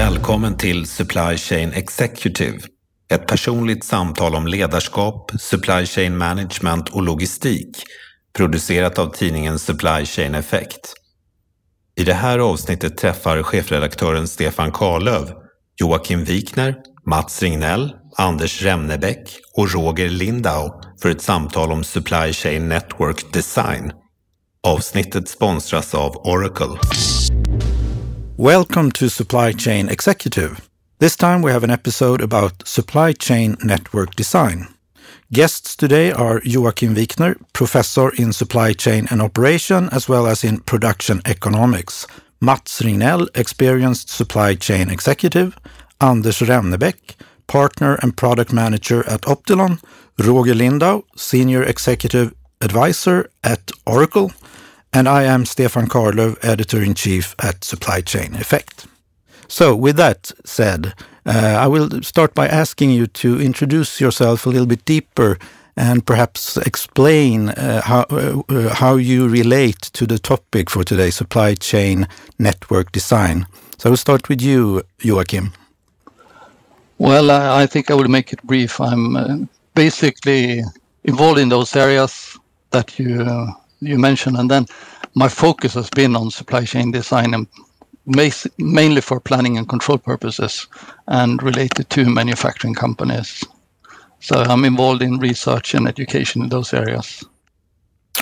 Välkommen till Supply Chain Executive. Ett personligt samtal om ledarskap, supply chain management och logistik. Producerat av tidningen Supply Chain Effect. I det här avsnittet träffar chefredaktören Stefan Karlöv Joakim Wikner, Mats Ringnell, Anders Remnebäck och Roger Lindau för ett samtal om Supply Chain Network Design. Avsnittet sponsras av Oracle. Welcome to Supply Chain Executive. This time we have an episode about supply chain network design. Guests today are Joakim Wikner, professor in supply chain and operation, as well as in production economics, Mats Ringnell, experienced supply chain executive, Anders Remnebäck, partner and product manager at Optilon, Roger Lindau, senior executive advisor at Oracle, and I am Stefan Karlöv, editor in chief at Supply Chain Effect. So, with that said, uh, I will start by asking you to introduce yourself a little bit deeper and perhaps explain uh, how, uh, how you relate to the topic for today, supply chain network design. So I will start with you, Joakim. Well, I, I think I will make it brief. I'm uh, basically involved in those areas that you uh, you mentioned, and then my focus has been on supply chain design and mainly for planning and control purposes and related to manufacturing companies. So I'm involved in research and education in those areas.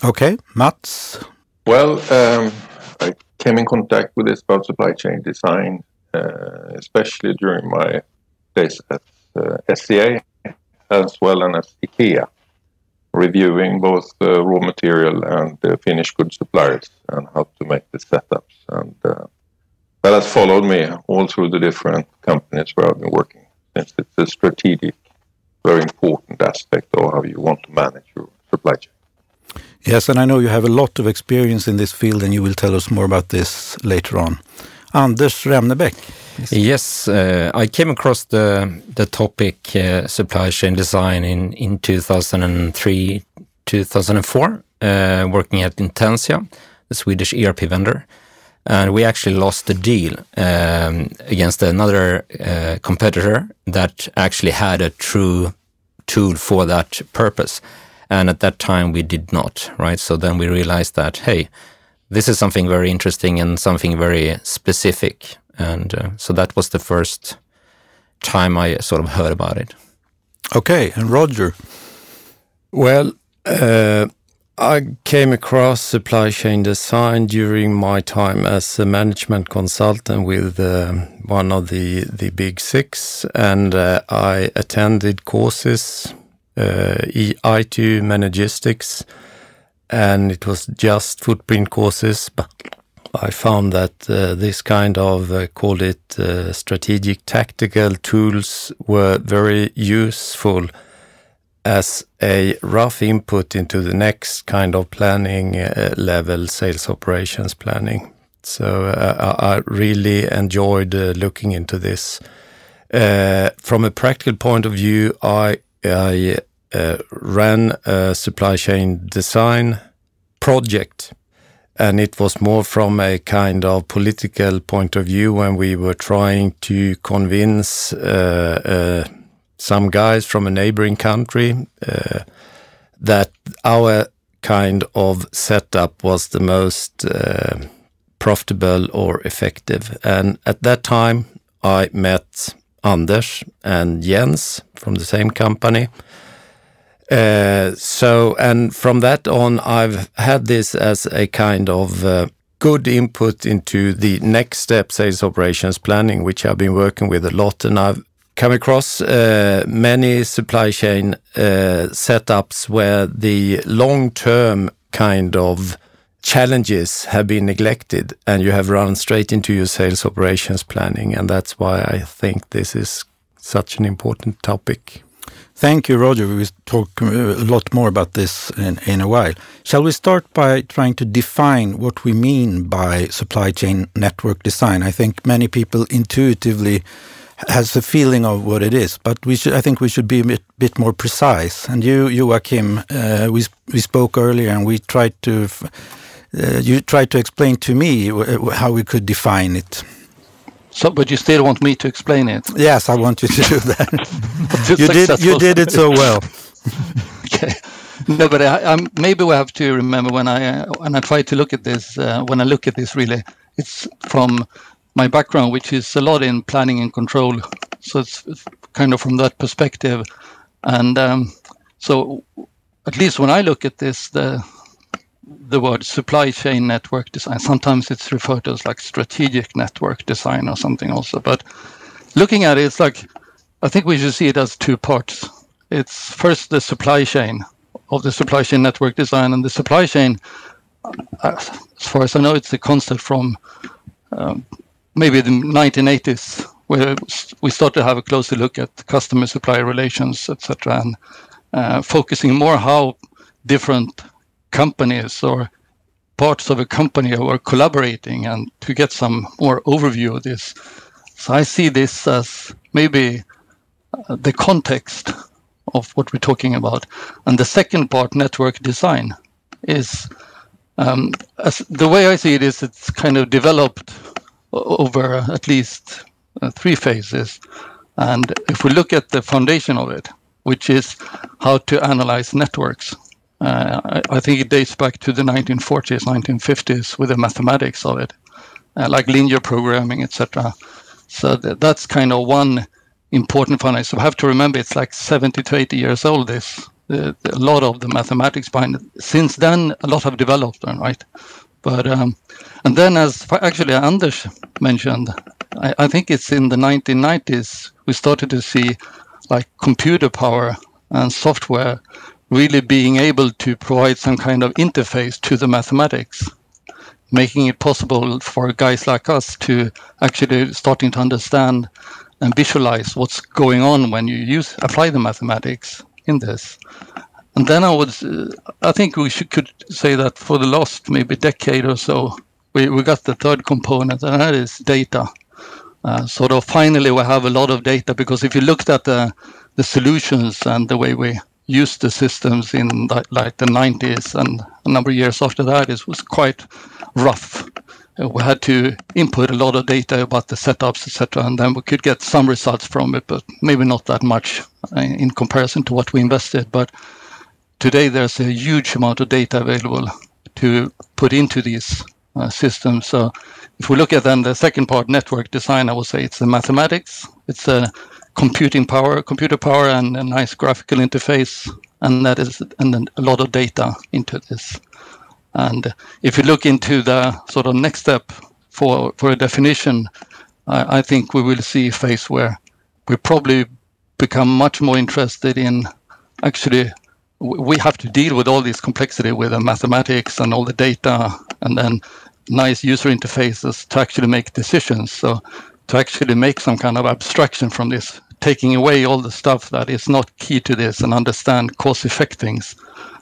Okay, Mats? Well, um, I came in contact with this about supply chain design, uh, especially during my days at uh, SCA as well as IKEA reviewing both the raw material and the finished goods suppliers and how to make the setups. And uh, that has followed me all through the different companies where I've been working, since it's a strategic, very important aspect of how you want to manage your supply chain. Yes, and I know you have a lot of experience in this field, and you will tell us more about this later on. Anders Remnebäck. Yes, uh, I came across the the topic uh, supply chain design in in 2003, 2004, uh, working at Intentia, the Swedish ERP vendor, and we actually lost the deal um, against another uh, competitor that actually had a true tool for that purpose, and at that time we did not. Right, so then we realized that hey, this is something very interesting and something very specific and uh, so that was the first time I sort of heard about it. Okay, and Roger. Well, uh, I came across supply chain design during my time as a management consultant with uh, one of the the big six, and uh, I attended courses, uh, IT Manugistics, and it was just footprint courses, but I found that uh, this kind of, uh, call it uh, strategic tactical tools, were very useful as a rough input into the next kind of planning uh, level, sales operations planning. So uh, I really enjoyed uh, looking into this. from a practical point of view, I, I ran a supply chain design project and it was more from a kind of political point of view when we were trying to convince uh, uh, some guys from a neighboring country uh, that our kind of setup was the most uh, profitable or effective. And at that time, I met Anders and Jens from the same company uh, so, and from that on, I've had this as a kind of uh, good input into the next step sales operations planning, which I've been working with a lot. And I've come across uh, many supply chain uh, setups where the long term kind of challenges have been neglected and you have run straight into your sales operations planning. And that's why I think this is such an important topic. Thank you, Roger. We will talk uh, a lot more about this in, in a while. Shall we start by trying to define what we mean by supply chain network design? I think many people intuitively has a feeling of what it is, but we should, I think we should be a bit, bit more precise. And you, Joakim, uh, we, we spoke earlier and we tried to, uh, you tried to explain to me how we could define it. So, but you still want me to explain it? Yes, I want you to do that. you did. You did it so well. okay. No, but I, I'm, maybe we have to remember when I uh, when I try to look at this. Uh, when I look at this, really, it's from my background, which is a lot in planning and control. So it's, it's kind of from that perspective, and um, so at least when I look at this, the the word supply chain network design. Sometimes it's referred to as like strategic network design or something also. But looking at it, it's like I think we should see it as two parts. It's first the supply chain of the supply chain network design, and the supply chain, as far as I know, it's a concept from um, maybe the 1980s, where we started to have a closer look at customer supplier relations, etc., and uh, focusing more how different companies or parts of a company are collaborating and to get some more overview of this. So I see this as maybe uh, the context of what we're talking about. And the second part, network design, is um, the way I see it is it's kind of developed over at least uh, three phases. And if we look at the foundation of it, which is how to analyze networks, uh, I, I, think it dates back to the 1940s, 1950s with the mathematics of it, uh, like linear programming, etc. So th- that's kind of one important foundation. So have to remember it's like 70 to 80 years old. This a lot of the mathematics behind it. Since then, a lot have developed, right? But um, and then, as actually Anders mentioned, I, I think it's in the 1990s we started to see like computer power and software really being able to provide some kind of interface to the mathematics, making it possible for guys like us to actually starting to understand and visualize what's going on when you use apply the mathematics in this. And then I would, uh, I think we should, could say that for the last maybe decade or so, we, we got the third component, and that is data. Uh, sort of finally, we have a lot of data because if you looked at the the solutions and the way we used the systems in the, like the 90s and a number of years after that, it was quite rough. Uh, we had to input a lot of data about the setups, etc., and then we could get some results from it, but maybe not that much uh, in comparison to what we invested. But today, there's a huge amount of data available to put into these uh, systems. So, if we look at then the second part, network design, I would say it's the mathematics, it's a computing power, computer power, and a nice graphical interface, and that is and then a lot of data into this. And if you look into the sort of next step for for a definition, I, I think we will see a phase where we probably become much more interested in actually we have to deal with all this complexity with the mathematics and all the data and then nice user interfaces to actually make decisions so to actually make some kind of abstraction from this taking away all the stuff that is not key to this and understand cause effect things.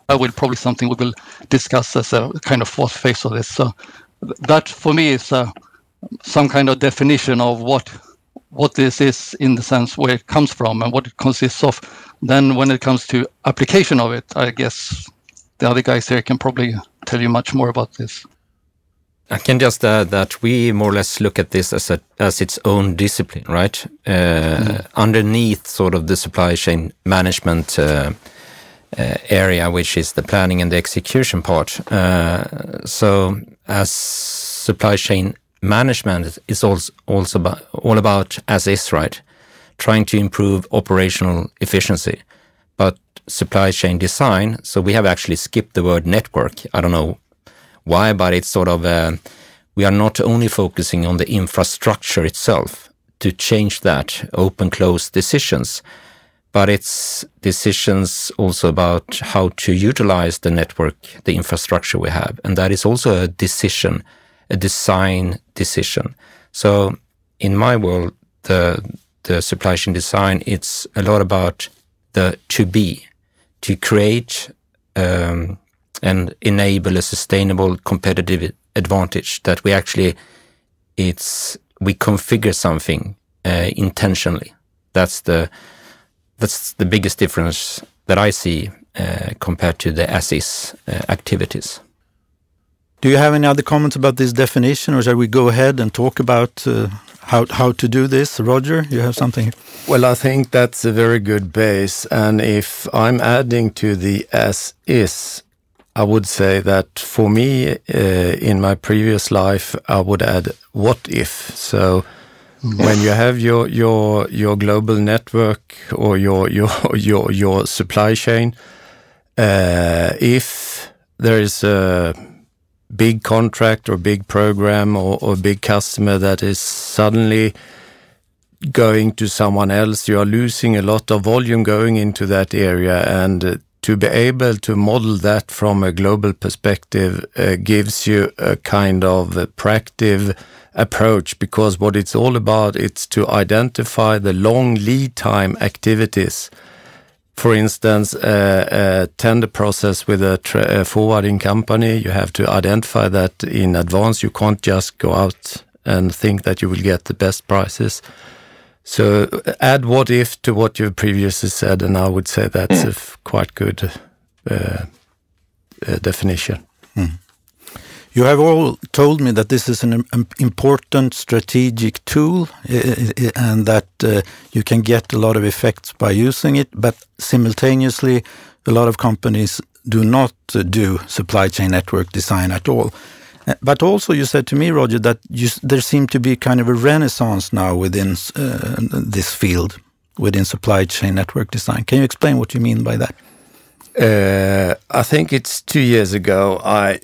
That will probably something we will discuss as a kind of fourth phase of this. So that for me is uh, some kind of definition of what what this is in the sense where it comes from and what it consists of. Then when it comes to application of it, I guess the other guys here can probably tell you much more about this. I can just add that we more or less look at this as a as its own discipline, right? Uh, mm. Underneath sort of the supply chain management uh, uh, area, which is the planning and the execution part. Uh, so, as supply chain management is also also about, all about as is, right? Trying to improve operational efficiency, but supply chain design. So we have actually skipped the word network. I don't know why, but it's sort of, uh, we are not only focusing on the infrastructure itself to change that open close decisions, but it's decisions also about how to utilize the network, the infrastructure we have. And that is also a decision, a design decision. So in my world, the, the supply chain design, it's a lot about the to be, to create um, and enable a sustainable competitive advantage that we actually it's we configure something uh, intentionally that's the that's the biggest difference that i see uh, compared to the as is uh, activities Do you have any other comments about this definition, or shall we go ahead and talk about uh, how how to do this? Roger, you have something? Well, I think that's a very good base, and if I'm adding to the as is, I would say that for me, uh, in my previous life, I would add what if. So when you have your your your global network or your your your your supply chain, uh, if there is a big contract or big program or, or big customer that is suddenly going to someone else, you are losing a lot of volume going into that area, and to be able to model that from a global perspective uh, gives you a kind of a proactive approach because what it's all about it's to identify the long lead time activities for instance, a, a tender process with a, a, forwarding company, you have to identify that in advance. You can't just go out and think that you will get the best prices. So add what if to what you previously said, and I would say that's mm. a quite good uh, uh, definition. Mm. You have all told me that this is an important strategic tool and that uh, you can get a lot of effects by using it, but simultaneously, a lot of companies do not uh, do supply chain network design at all. But also, you said to me, Roger, that you, there seemed to be kind of a renaissance now within uh, this field, within supply chain network design. Can you explain what you mean by that? Uh, I think it's two years ago. I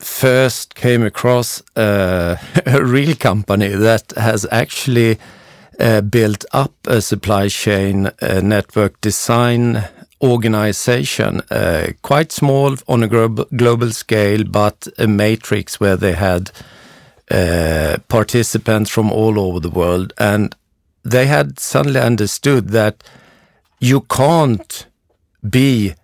first came across uh, a real company that has actually uh, built up a supply chain uh, network design organization, uh, quite small on a global scale, but a matrix where they had uh, participants from all over the world. And they had suddenly understood that you can't be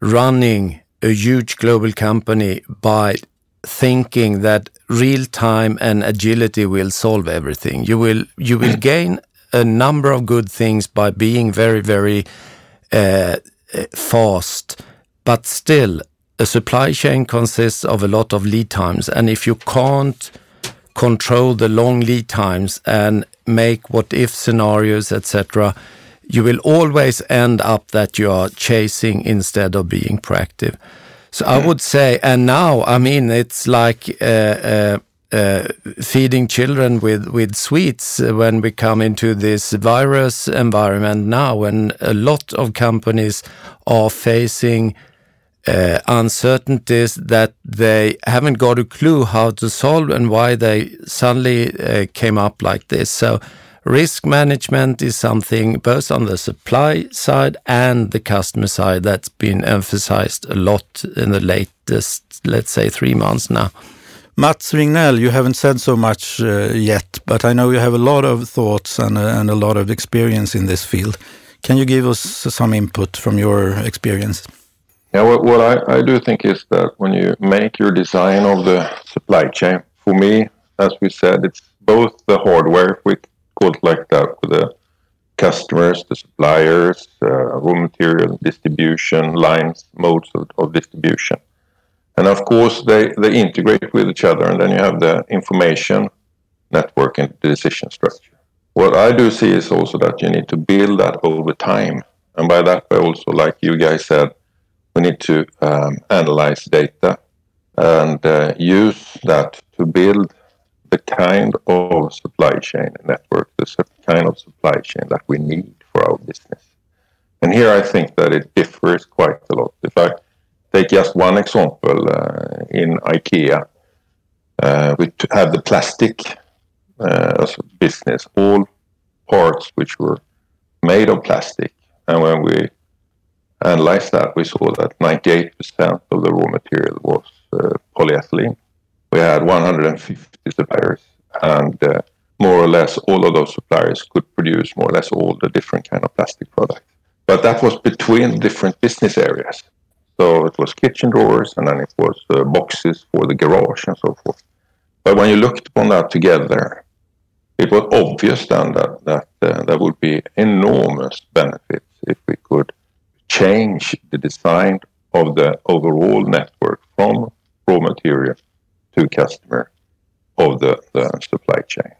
running a huge global company by thinking that real time and agility will solve everything. You will you will gain a number of good things by being very very uh, fast, but still a supply chain consists of a lot of lead times, and if you can't control the long lead times and make what if scenarios, etc you will always end up that you are chasing instead of being proactive. So I would say, and now I mean it's like uh, uh, uh, feeding children with with sweets when we come into this virus environment now, when a lot of companies are facing uh, uncertainties that they haven't got a clue how to solve and why they suddenly uh, came up like this. So risk management is something both on the supply side and the customer side that's been emphasized a lot in the latest, let's say, three months now. Mats Ringnell, you haven't said so much uh, yet, but I know you have a lot of thoughts and, uh, and a lot of experience in this field. Can you give us some input from your experience? Yeah, what, what I, I do think is that when you make your design of the supply chain, for me, as we said, it's both the hardware, which called like that with the customers, the suppliers, uh, raw material distribution lines, modes of, of, distribution. And of course, they, they integrate with each other, and then you have the information network and decision structure. What I do see is also that you need to build that over time. And by that, I also, like you guys said, we need to um, analyze data and uh, use that to build the kind of supply chain network, the kind of supply chain that we need for our business. And here I think that it differs quite a lot. If I take just one example, uh, in IKEA, uh, we had the plastic uh, business, all parts which were made of plastic. And when we analyzed that, we saw that 98% of the raw material was polyethylene. We had 150 suppliers, and more or less all of those suppliers could produce more or less all the different kind of plastic products. But that was between different business areas. So it was kitchen drawers, and then it was uh, boxes for the garage and so forth. But when you looked upon that together, it was obvious then that, that uh, there would be enormous benefits if we could change the design of the overall network from raw material to customer of the, the supply chain.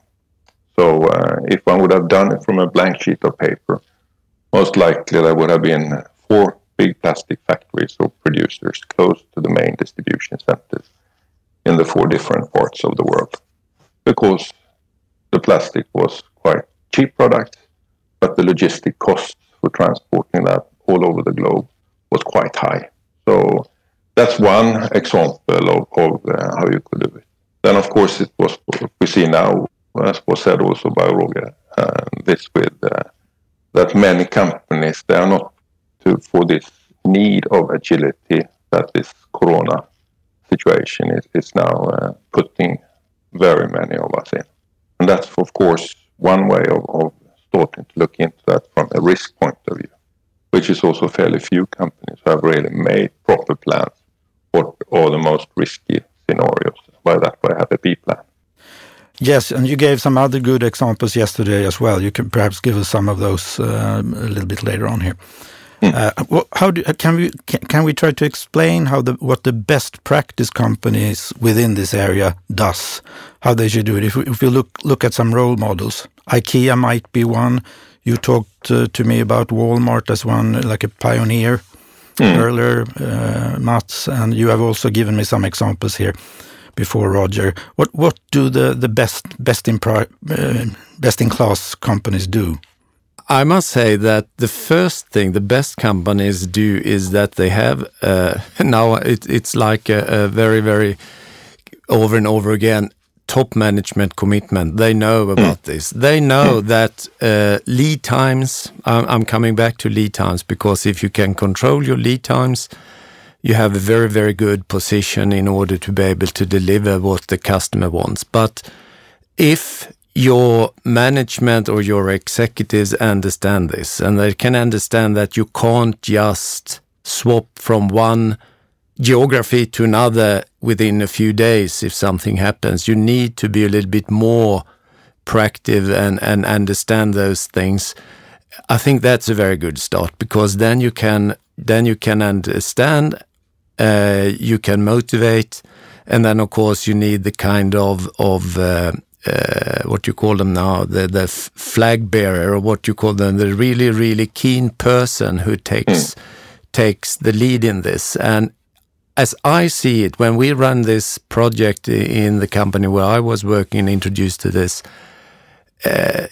So uh, if one would have done it from a blank sheet of paper, most likely there would have been four big plastic factories or producers close to the main distribution centers in the four different parts of the world because the plastic was quite cheap product, but the logistic costs for transporting that all over the globe was quite high. So that's one example of, of uh, how you could do it. Then, of course, it was we see now, as was said also by Roger, uh, this with uh, that many companies they are not to, for this need of agility that this Corona situation is, is now uh, putting very many of us in. And that's, of course, one way of, of starting to look into that from a risk point of view, which is also fairly few companies have really made proper plans for all the most risky scenarios. By that way, have a B plan. Yes, and you gave some other good examples yesterday as well. You can perhaps give us some of those uh, a little bit later on here. Mm. Uh, how do, can we can, can, we try to explain how the what the best practice companies within this area does, how they should do it? If we, if we look look at some role models, IKEA might be one. You talked uh, to me about Walmart as one, like a pioneer mm. earlier, uh, Mats, and you have also given me some examples here before, Roger. What what do the the best best in uh, best in class companies do? I must say that the first thing the best companies do is that they have uh, now it, it's like a, a, very very over and over again top management commitment. They know hmm. about this. They know mm. that uh, lead times. I'm, I'm, coming back to lead times because if you can control your lead times, you have a very very good position in order to be able to deliver what the customer wants. But if your management or your executives understand this and they can understand that you can't just swap from one geography to another within a few days if something happens. You need to be a little bit more proactive and, and understand those things. I think that's a very good start because then you can then you can understand, uh, you can motivate, and then of course you need the kind of of uh, uh, what you call them now, the the flag bearer, or what you call them, the really really keen person who takes mm. takes the lead in this. And as I see it, when we run this project in the company where I was working, and introduced to this. Uh,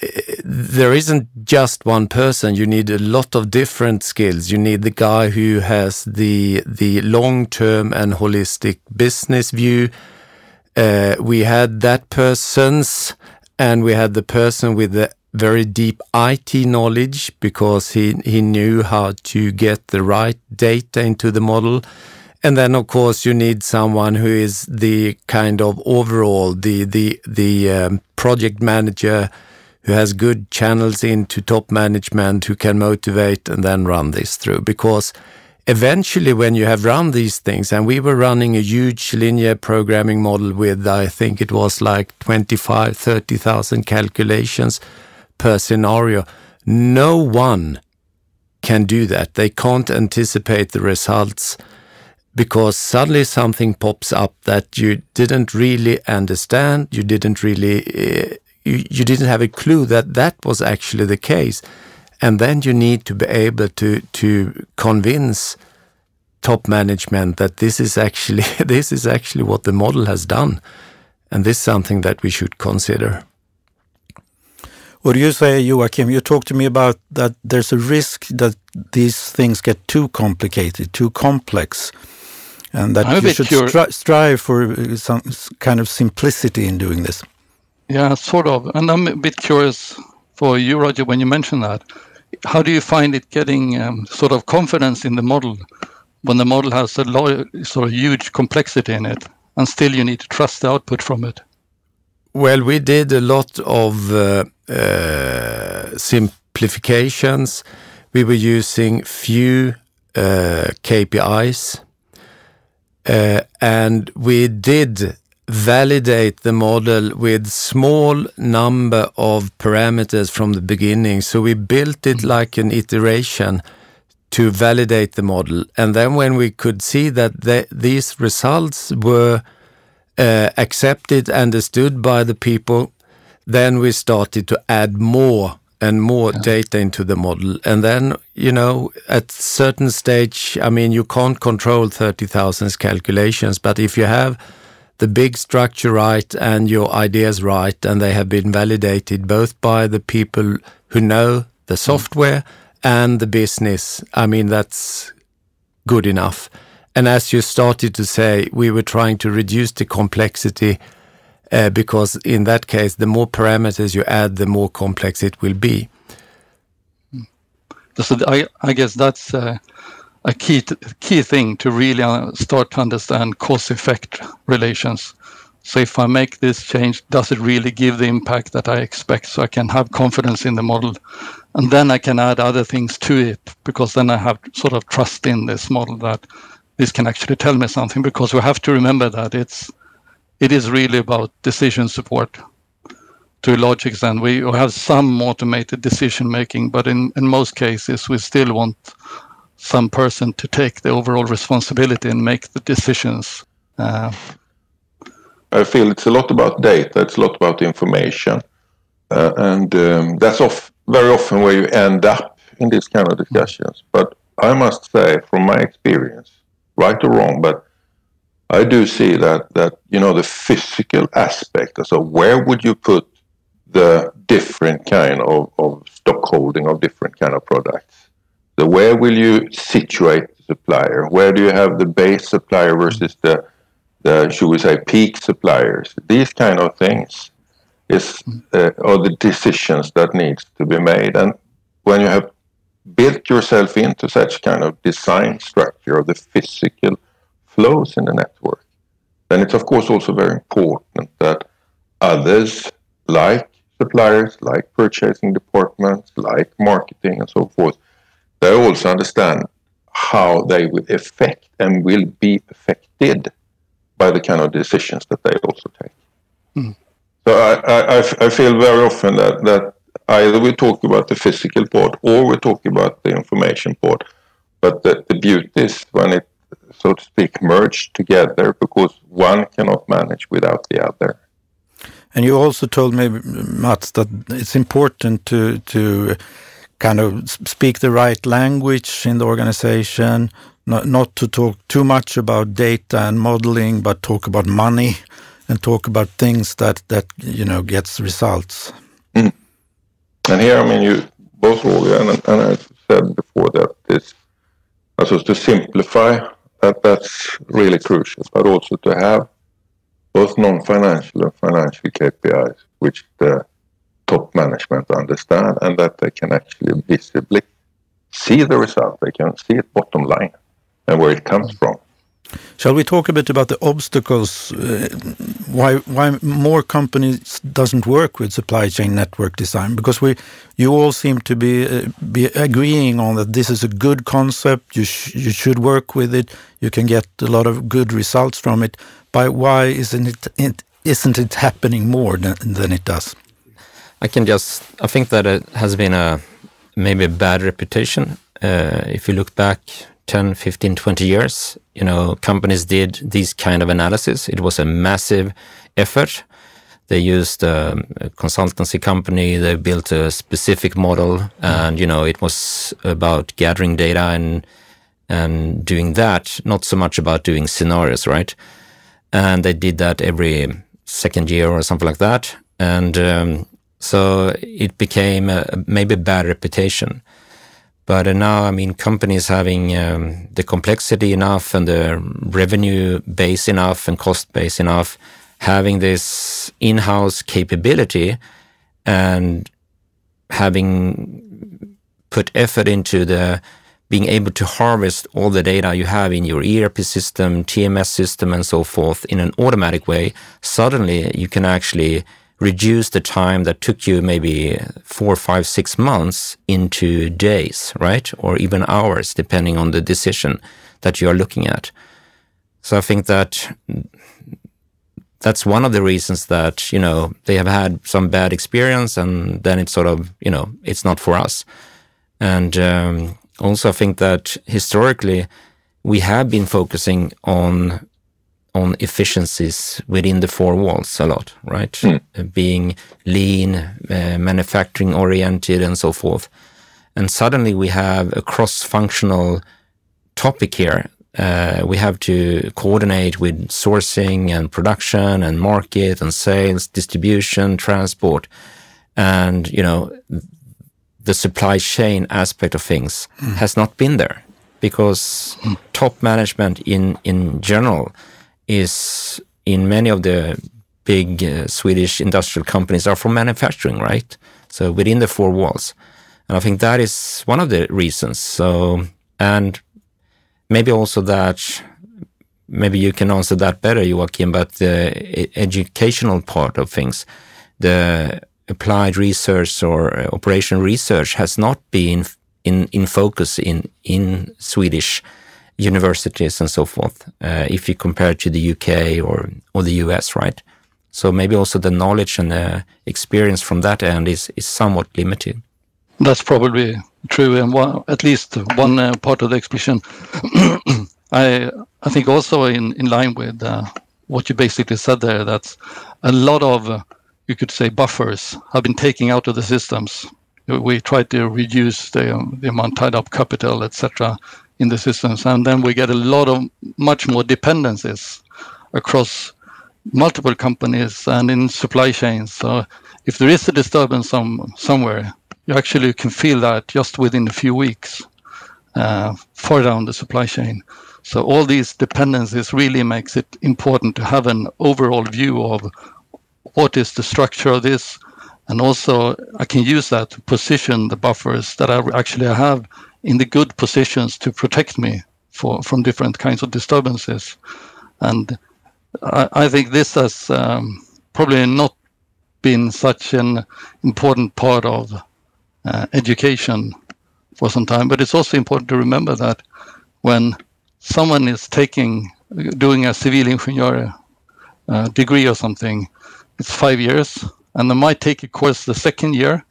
there isn't just one person. You need a lot of different skills. You need the guy who has the the long term and holistic business view uh, we had that person's and we had the person with the very deep IT knowledge because he, he knew how to get the right data into the model. And then, of course, you need someone who is the kind of overall the the the um, project manager who has good channels into top management who can motivate and then run this through because eventually when you have run these things and we were running a huge linear programming model with i think it was like 25 30,000 calculations per scenario no one can do that. They can't anticipate the results because suddenly something pops up that you didn't really understand. You didn't really uh, you, you didn't have a clue that that was actually the case and then you need to be able to to convince top management that this is actually this is actually what the model has done. And this is something that we should consider. What do you say Joakim you talked to me about that there's a risk that these things get too complicated too complex and that I'm you should stri strive for uh, some kind of simplicity in doing this. Yeah sort of. And i'm a bit curious for you, Roger, when you mention that. How do you find it getting um, sort of confidence in the model when the model has a sort of huge complexity in it, and still you need to trust the output from it? Well, we did a lot of uh, uh, simplifications. We were using few uh, KPIs, uh, and we did validate the model with small number of parameters from the beginning. So we built it like an iteration to validate the model. And then when we could see that the, these results were uh, accepted, understood by the people, then we started to add more and more yeah. data into the model. And then, you know, at certain stage, I mean, you can't control 30,000 calculations, but if you have the big structure right and your ideas right, and they have been validated both by the people who know the mm. software and the business, I mean, that's good enough. And as you started to say, we were trying to reduce the complexity uh, because in that case, the more parameters you add, the more complex it will be. So I, I guess that's uh, a key key thing to really uh, start to understand cause effect relations. So if I make this change, does it really give the impact that I expect? So I can have confidence in the model, and then I can add other things to it because then I have sort of trust in this model that this can actually tell me something. Because we have to remember that it's it is really about decision support to a large extent. We have some automated decision making, but in, in most cases, we still want some person to take the overall responsibility and make the decisions. Uh, I feel it's a lot about data, it's a lot about information. Uh, and um, that's very often where you end up in these kind of discussions. But I must say, from my experience, right or wrong, but I do see that that you know the physical aspect. So where would you put the different kind of, of stock holding of different kind of products? So where will you situate the supplier? Where do you have the base supplier versus the the should we say peak suppliers? These kind of things is uh, are the decisions that needs to be made. And when you have built yourself into such kind of design structure of the physical flows in the network, then it's of course also very important that others like suppliers, like purchasing departments, like marketing and so forth, they also understand how they will affect and will be affected by the kind of decisions that they also take. Mm. So I, I, I feel very often that, that either we talk about the physical part or we talk about the information part. But the, the beauty is when it so to speak, merged together because one cannot manage without the other. And you also told me, Mats, that it's important to to kind of speak the right language in the organization, not, not to talk too much about data and modeling, but talk about money and talk about things that that you know gets results. Mm. And here, I mean, you both and, and I said before that this, also to simplify that that's really crucial, but also to have both non-financial and financial KPIs, which the top management understand and that they can actually visibly see the result. They can see it bottom line and where it comes from. Shall we talk a bit about the obstacles? Uh, why why more companies doesn't work with supply chain network design? Because we, you all seem to be uh, be agreeing on that this is a good concept. You sh you should work with it. You can get a lot of good results from it. But why isn't it, it isn't it happening more than, than it does? I can just I think that it has been a maybe a bad reputation. Uh, if you look back 10, 15, 20 years, you know, companies did this kind of analysis. It was a massive effort. They used um, a consultancy company. They built a specific model, and you know, it was about gathering data and and doing that. Not so much about doing scenarios, right? And they did that every second year or something like that. And um, so it became a, maybe a bad reputation. But uh, now, I mean, companies having um, the complexity enough and the revenue base enough and cost base enough, having this in-house capability and having put effort into the being able to harvest all the data you have in your ERP system, TMS system, and so forth in an automatic way, suddenly you can actually reduce the time that took you maybe four, five, six months into days, right? Or even hours, depending on the decision that you are looking at. So I think that that's one of the reasons that, you know, they have had some bad experience and then it's sort of, you know, it's not for us. And um, also I think that historically we have been focusing on on efficiencies within the four walls a lot, right? Mm. Being lean, uh, manufacturing oriented, and so forth. And suddenly we have a cross functional topic here. Uh, we have to coordinate with sourcing and production and market and sales, distribution, transport. And, you know, the supply chain aspect of things mm. has not been there because mm. top management in, in general is in many of the big uh, Swedish industrial companies are from manufacturing, right? So within the four walls. And I think that is one of the reasons. So, and maybe also that, maybe you can answer that better, Joakim, but the educational part of things, the applied research or uh, operation research has not been in, in focus in, in Swedish universities and so forth, uh, if you compare to the UK or, or the US, right? So maybe also the knowledge and the experience from that end is, is somewhat limited. That's probably true, and one, at least one uh, part of the explanation. I I think also in in line with uh, what you basically said there, that a lot of uh, you could say buffers have been taken out of the systems. We try to reduce the um, the amount tied up capital, etc in the systems. And then we get a lot of much more dependencies across multiple companies and in supply chains. So if there is a disturbance some, somewhere, you actually can feel that just within a few weeks uh, far down the supply chain. So all these dependencies really makes it important to have an overall view of what is the structure of this, and also I can use that to position the buffers that I actually have in the good positions to protect me for, from different kinds of disturbances. And I, I think this has um, probably not been such an important part of uh, education for some time. But it's also important to remember that when someone is taking, doing a civil engineer uh, degree or something, it's five years, and they might take a course the second year,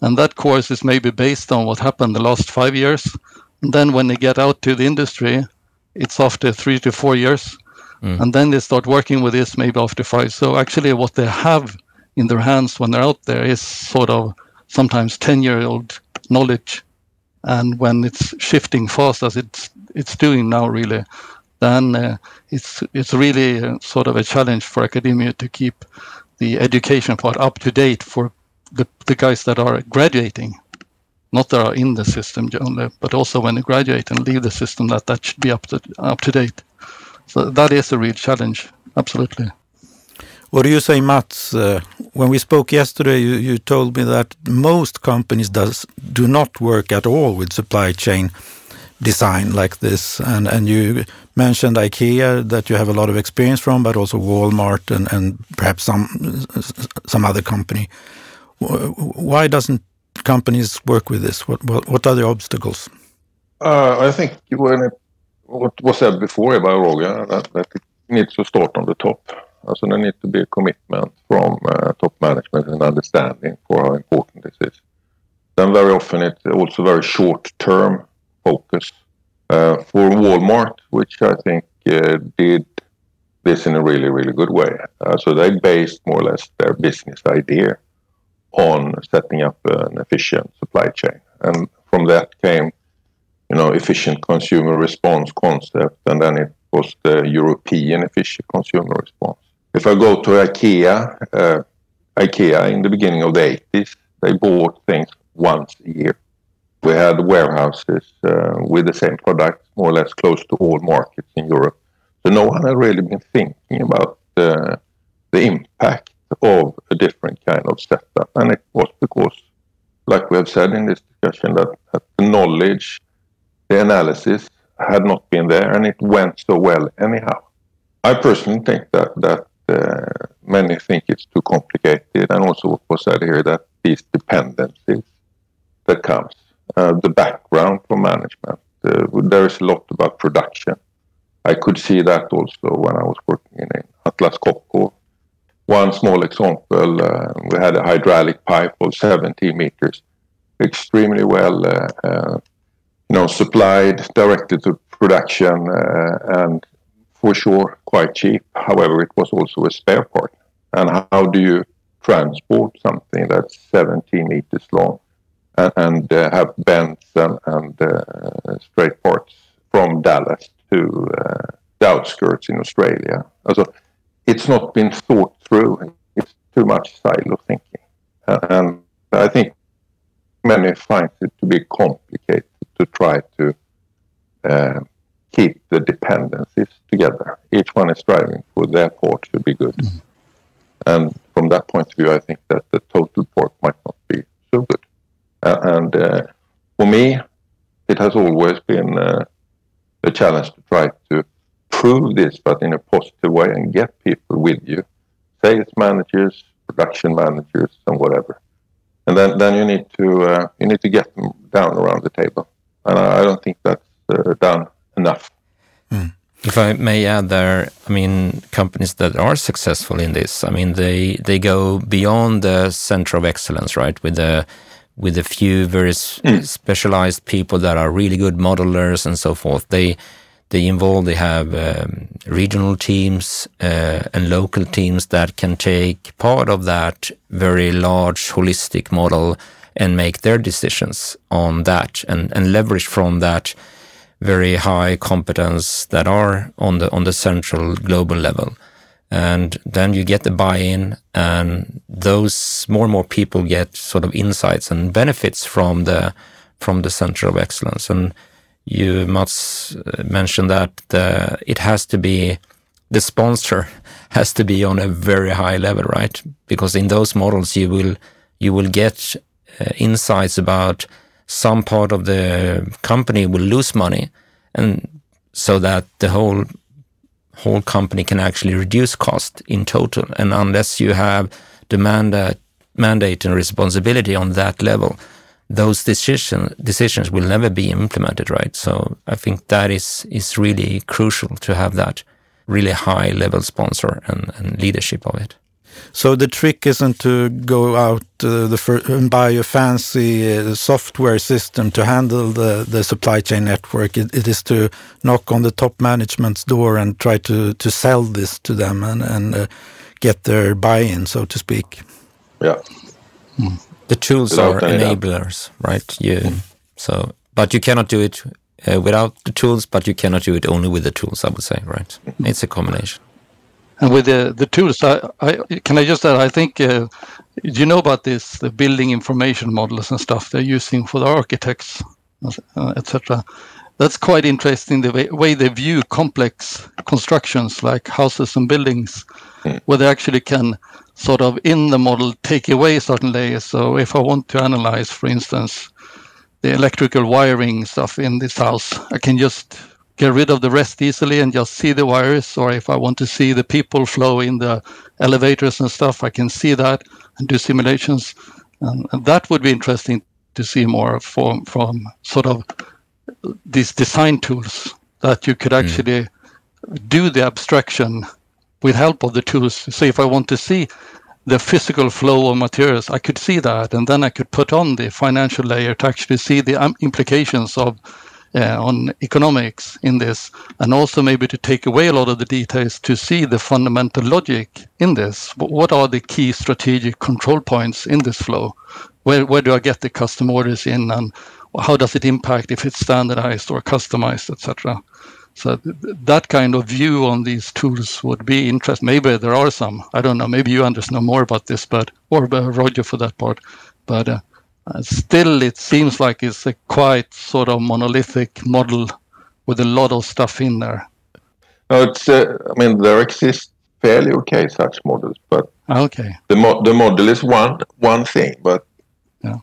and that course is maybe based on what happened the last five years. And then when they get out to the industry, it's after three to four years. Mm. And then they start working with this maybe after five. So actually, what they have in their hands when they're out there is sort of sometimes 10 year old knowledge. And when it's shifting fast as it's it's doing now, really, then uh, it's it's really uh, sort of a challenge for academia to keep the education part up to date for the, guys that are graduating, not that are in the system only, but also when they graduate and leave the system, that that should be up to up to date. So that is a real challenge, absolutely. What do you say, Mats? Uh, when we spoke yesterday, you, you told me that most companies does do not work at all with supply chain design like this, and and you mentioned IKEA that you have a lot of experience from, but also Walmart and and perhaps some some other company. Why doesn't companies work with this? What what, what are the obstacles? Uh, I think when it, what was said before about Roger, that, that it needs to start on the top. So there needs to be a commitment from uh, top management and understanding for how important this is. Then very often it's also very short-term focus. Uh, for Walmart, which I think uh, did this in a really, really good way. Uh, so they based more or less their business idea on setting up an efficient supply chain. And from that came, you know, efficient consumer response concept, and then it was the European efficient consumer response. If I go to IKEA, uh, IKEA in the beginning of the 80s, they bought things once a year. We had warehouses uh, with the same products, more or less close to all markets in Europe. So no one had really been thinking about uh, the impact of a different kind of setup. And it was because, like we have said in this discussion, that, that the knowledge, the analysis had not been there and it went so well anyhow. I personally think that, that uh, many think it's too complicated and also what was said here that these dependencies that comes, uh, the background for management, uh, there is a lot about production. I could see that also when I was working in Atlas Copco one small example, uh, we had a hydraulic pipe of 17 meters, extremely well, uh, uh, you know, supplied directly to production and for sure quite cheap. However, it was also a spare part. And how do you transport something that's 17 meters long and, and uh, have bends and, and uh, straight parts from Dallas to uh, the outskirts in Australia? Also, it's not been thought through. It's too much silo thinking. and I think many find it to be complicated to try to uh, keep the dependencies together. Each one is striving for their part to be good. Mm. And from that point of view, I think that the total port might not be so good. Uh, and uh, for me, it has always been uh, a challenge to try to prove this, but in a positive way, and get people with you, sales managers, production managers, and whatever. And then, then you need to uh, you need to get them down around the table, and I, I don't think that's uh, done enough. Mm. If I may add there, I mean, companies that are successful in this, I mean, they they go beyond the center of excellence, right? With the with a few very mm. specialized people that are really good modelers and so forth. They they involve, they have um, regional teams uh, and local teams that can take part of that very large holistic model and make their decisions on that and, and leverage from that very high competence that are on the on the central global level. And then you get the buy-in and those more and more people get sort of insights and benefits from the from the center of excellence. And you must mention that it has to be the sponsor has to be on a very high level right? Because in those models you will you will get uh, insights about some part of the company will lose money and so that the whole whole company can actually reduce cost in total. And unless you have the mandate mandate and responsibility on that level those decision, decisions will never be implemented right so i think that is is really crucial to have that really high level sponsor and, and leadership of it so the trick isn't to go out uh, the and buy a fancy uh, software system to handle the, the supply chain network. It, it is to knock on the top management's door and try to, to sell this to them and, and uh, get their buy-in, so to speak. Yeah. Mm. The tools are enablers, right? You, mm. so, but you cannot do it uh, without the tools, but you cannot do it only with the tools, I would say, right? It's a combination. And with the the tools, I, I can I just add, I think uh, you know about this the building information models and stuff they're using for the architects, uh, etc. That's quite interesting the way, way, they view complex constructions like houses and buildings, mm. where they actually can sort of in the model take away certain layers. So if I want to analyze, for instance, the electrical wiring stuff in this house, I can just get rid of the rest easily and just see the wires or if i want to see the people flow in the elevators and stuff i can see that and do simulations and, and that would be interesting to see more from from sort of these design tools that you could hmm. actually mm. do the abstraction with help of the tools so if i want to see the physical flow of materials i could see that and then i could put on the financial layer to actually see the um, implications of uh, on economics in this, and also maybe to take away a lot of the details to see the fundamental logic in this. What are the key strategic control points in this flow? Where, where do I get the custom orders in, and how does it impact if it's standardized or customized, etc. So th that kind of view on these tools would be interesting. Maybe there are some. I don't know. Maybe you understand more about this, but or uh, Roger for that part. But uh, uh, still, it seems like it's a quite sort of monolithic model with a lot of stuff in there. No, it's. Uh, I mean, there exist fairly okay such models, but okay, the mo- the model is one one thing, but yeah.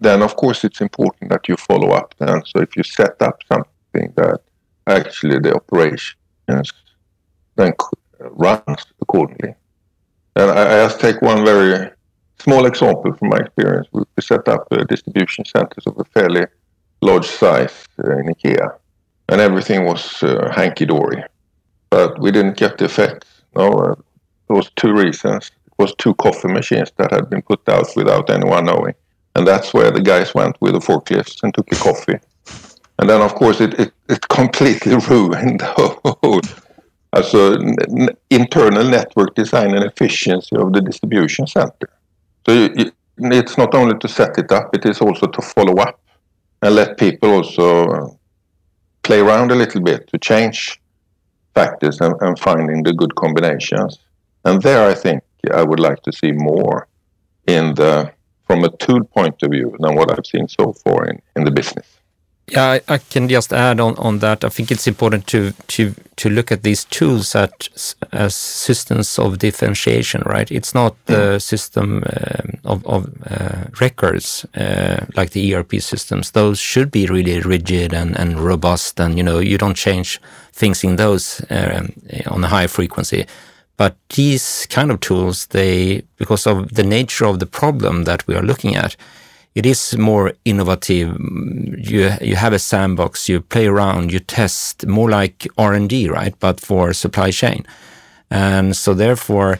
then of course it's important that you follow up. Then, so if you set up something that actually the operations then runs accordingly, and I, I just take one very small example from my experience, we, set up a distribution centers of a fairly large size uh, in IKEA, and everything was uh, hanky dory, but we didn't get the effect. No, uh, there was two reasons. It was two coffee machines that had been put out without anyone knowing, and that's where the guys went with the forklifts and took a coffee. And then, of course, it, it, it completely ruined the whole also n- internal network design and efficiency of the distribution center. So you, it's not only to set it up, it is also to follow up and let people also uh, play around a little bit to change factors and, and finding the good combinations. And there, I think I would like to see more in the from a tool point of view than what I've seen so far in, in the business. Yeah, I, I, can just add on, on that. I think it's important to to to look at these tools at, as systems of differentiation, right? It's not the mm. system um, of, of uh, records uh, like the ERP systems. Those should be really rigid and, and robust, and you know you don't change things in those um, on a high frequency. But these kind of tools, they because of the nature of the problem that we are looking at it is more innovative. You you have a sandbox, you play around, you test more like R and D, right? But for supply chain, and so therefore,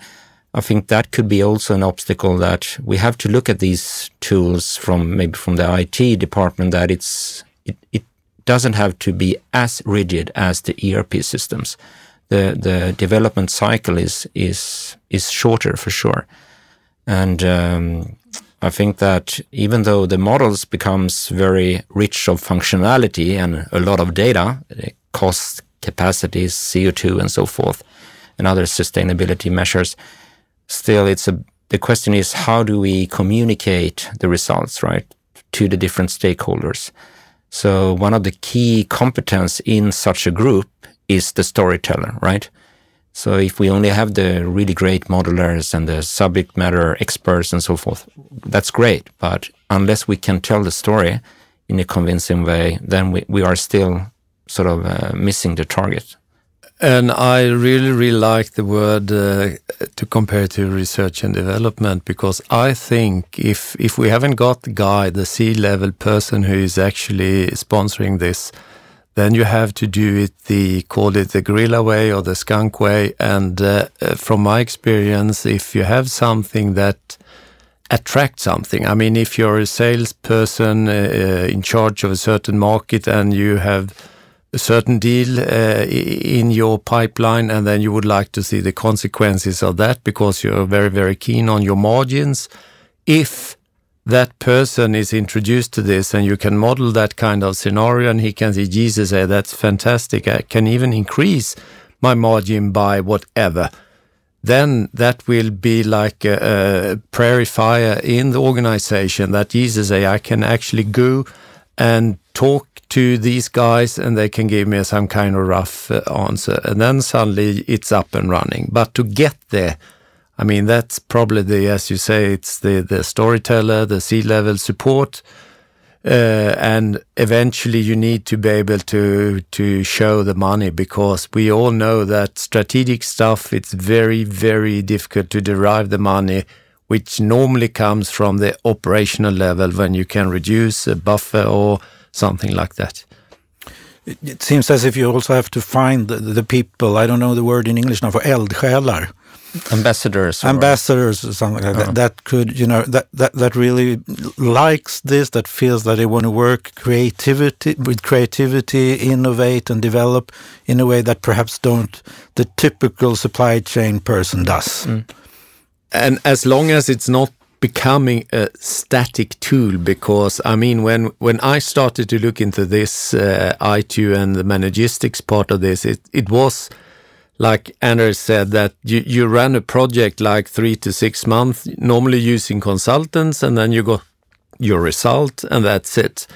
I think that could be also an obstacle that we have to look at these tools from maybe from the IT department that it's it, it doesn't have to be as rigid as the ERP systems. The the development cycle is is is shorter for sure, and um, I think that even though the models becomes very rich of functionality and a lot of data, cost, capacities, CO2 and so forth, and other sustainability measures, still it's a, the question is how do we communicate the results, right, to the different stakeholders? So one of the key competence in such a group is the storyteller, right? So if we only have the really great modelers and the subject matter experts and so forth, that's great. But unless we can tell the story in a convincing way, then we, we are still sort of uh, missing the target. And I really, really like the word uh, to compare to research and development because I think if if we haven't got the guy, the C-level person who is actually sponsoring this, then you have to do it the call it the guerrilla way or the skunk way. And uh, uh, from my experience, if you have something that attracts something, I mean, if you're a salesperson uh, uh, in charge of a certain market and you have a certain deal uh, in your pipeline, and then you would like to see the consequences of that because you're very, very keen on your margins. If that person is introduced to this and you can model that kind of scenario and he can see Jesus say, that's fantastic. I can even increase my margin by whatever. Then that will be like a, a prairie fire in the organization that Jesus say, I can actually go and talk to these guys and they can give me some kind of rough uh, answer. And then suddenly it's up and running. But to get there, I mean, that's probably the, as you say, it's the, the storyteller, the C-level support, uh, and eventually you need to be able to to show the money because we all know that strategic stuff it's very very difficult to derive the money which normally comes from the operational level when you can reduce a buffer or something like that. It seems as if you also have to find the, the people. I don't know the word in english now for eldsjälar ambassadors or... ambassadors or something like that that could you know that, that that really likes this that feels that they want to work creativity with creativity innovate and develop in a way that perhaps don't the typical supply chain person does mm. and as long as it's not becoming a static tool because I mean when when I started to look into this uh, I2 and the Manugistics part of this it it was like Anders said, that you, you run a project like three to six months, normally using consultants, and then you got your result, and that's it.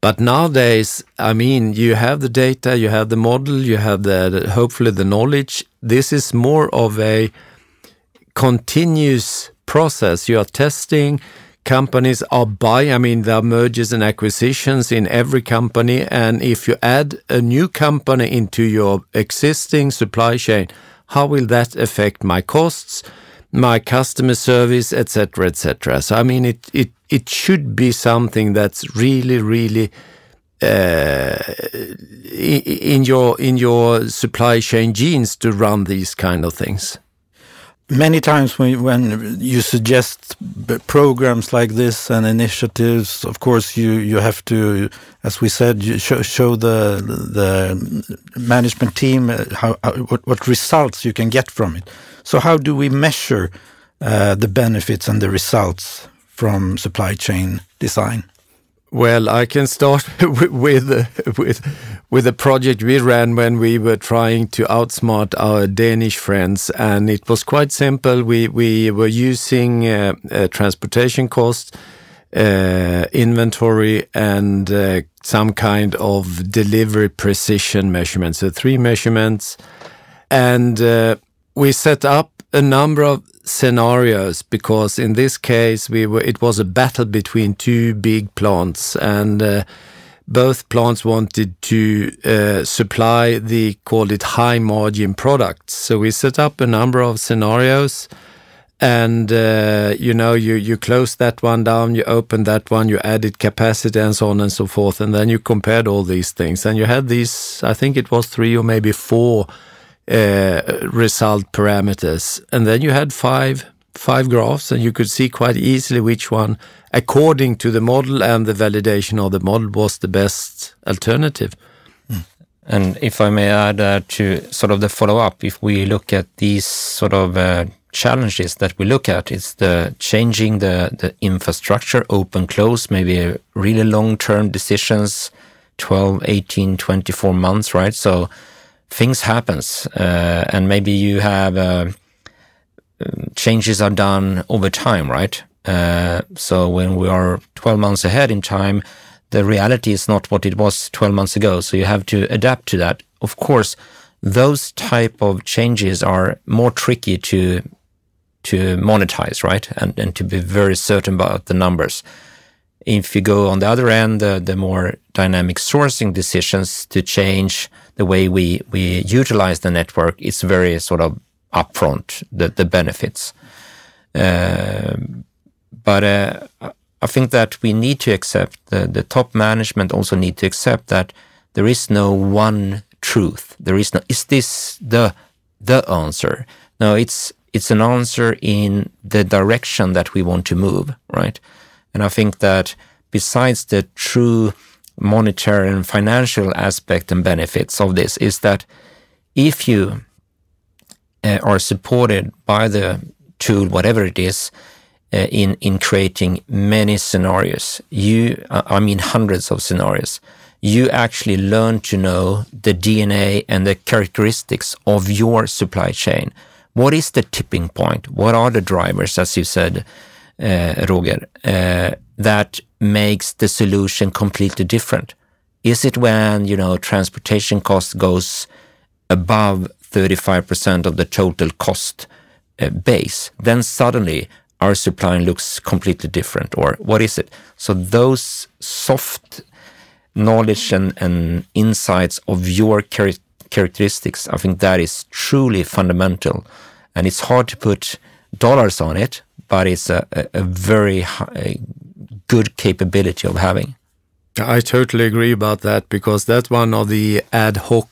But nowadays, I mean, you have the data, you have the model, you have the hopefully the knowledge. This is more of a continuous process. You are testing, companies are buying. I mean, there are mergers and acquisitions in every company. And if you add a new company into your existing supply chain, how will that affect my costs, my customer service, etc., etc.? So, I mean, it, it, it should be something that's really, really uh, in your in your supply chain genes to run these kind of things. Many times when, when you suggest programs like this and initiatives, of course, you, you have to, as we said, show, show the the management team uh, how, how what, what results you can get from it. So how do we measure uh, the benefits and the results from supply chain design? Well, I can start with with with a project we ran when we were trying to outsmart our Danish friends, and it was quite simple. We we were using uh, uh, transportation costs, uh, inventory, and uh, some kind of delivery precision measurements. So three measurements, and uh, we set up a number of scenarios because in this case we were it was a battle between two big plants and uh, both plants wanted to uh, supply the called it high margin products. So we set up a number of scenarios and uh, you know you you close that one down you open that one you added capacity and so on and so forth and then you compared all these things. And you had these i think it was three or maybe four uh, result parameters. And then you had five five graphs, and you could see quite easily which one, according to the model and the validation of the model, was the best alternative. Hmm. And if I may add uh, to sort of the follow up, if we look at these sort of uh, challenges that we look at, it's the changing the, the infrastructure, open, close, maybe really long term decisions, 12, 18, 24 months, right? So things happens uh, and maybe you have uh, changes are done over time right? Uh, so when we are 12 months ahead in time the reality is not what it was 12 months ago. So you have to adapt to that. Of course those type of changes are more tricky to to monetize right? And, and to be very certain about the numbers. If you go on the other end the, the more dynamic sourcing decisions to change the way we we utilize the network is very sort of upfront the the benefits. Uh, but uh, I think that we need to accept the the top management also need to accept that there is no one truth. There is no is this the the answer? No, it's it's an answer in the direction that we want to move, right? And I think that besides the true monetary and financial aspect and benefits of this is that if you uh, are supported by the tool, whatever it is, uh, in in creating many scenarios, you uh, I mean hundreds of scenarios, you actually learn to know the DNA and the characteristics of your supply chain. What is the tipping point? What are the drivers, as you said, uh, Roger, uh, that makes the solution completely different? Is it when, you know, transportation cost goes above 35% of the total cost uh, base? Then suddenly our supply looks completely different or what is it? So those soft knowledge and, and insights of your char characteristics, I think that is truly fundamental. And it's hard to put dollars on it, but it's a, a, a very high, good capability of having. I totally agree about that because that's one of the ad hoc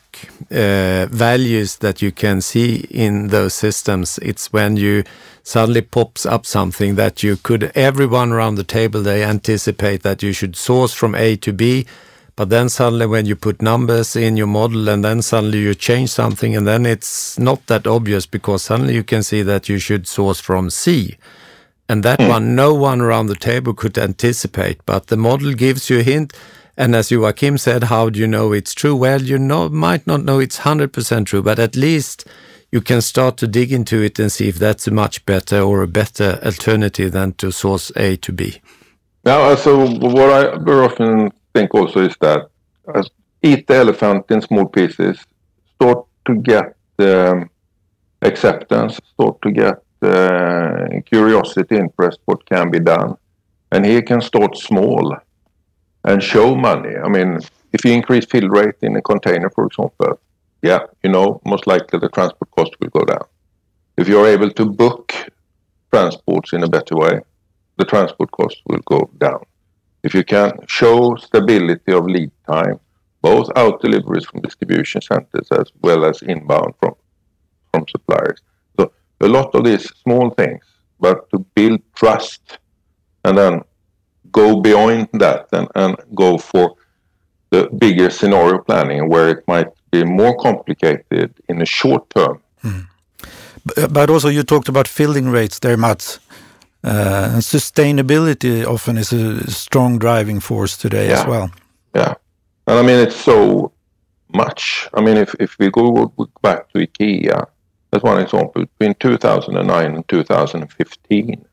uh, values that you can see in those systems. It's when you suddenly pops up something that you could, everyone around the table, they anticipate that you should source from A to B. But then suddenly when you put numbers in your model and then suddenly you change something and then it's not that obvious because suddenly you can see that you should source from C. And that mm. one, no one around the table could anticipate, but the model gives you a hint. And as Joakim said, how do you know it's true? Well, you know, might not know it's 100% true, but at least you can start to dig into it and see if that's a much better or a better alternative than to source A to B. Now, so what I very often think also is that as eat the elephant in small pieces, start to get um, acceptance, start to get Eh, curiosity, interest, what can be done. And he can start small and show money. I mean, if you increase fill rate in a container, for example, yeah, you know, most likely the transport cost will go down. If you're able to book transports in a better way, the transport cost will go down. If you can show stability of lead time, both out deliveries from distribution centers as well as inbound from, from suppliers, a lot of these small things, but to build trust and then go beyond that and, and go for the bigger scenario planning where it might be more complicated in the short term. Mm. But, but also you talked about filling rates there, Mats. Uh, and sustainability often is a strong driving force today yeah. as well. Yeah. And I mean, it's so much. I mean, if, if we go back to IKEA, as one example, between 2009 and 2015,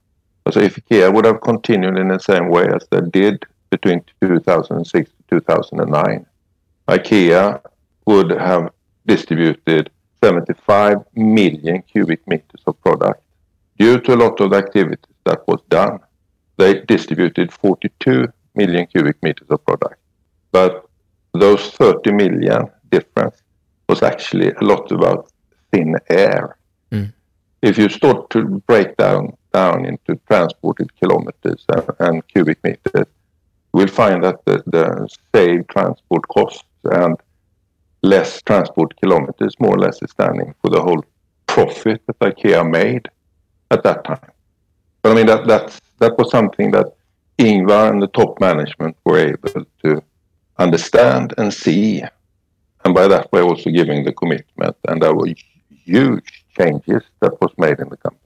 so if IKEA would have continued in the same way as they did between 2006 to 2009, IKEA would have distributed 75 million cubic meters of product. Due to a lot of the activities that was done, they distributed 42 million cubic meters of product. But those 30 million difference was actually a lot about thin air. Mm. If you start to break down down into transported kilometers and, and cubic meters, we'll find that the, the saved transport costs and less transport kilometers more or less is standing for the whole profit that IKEA made at that time. But I mean that that's that was something that Ingvar and the top management were able to understand and see, and by that way also giving the commitment. And there were huge changes that was made in the company.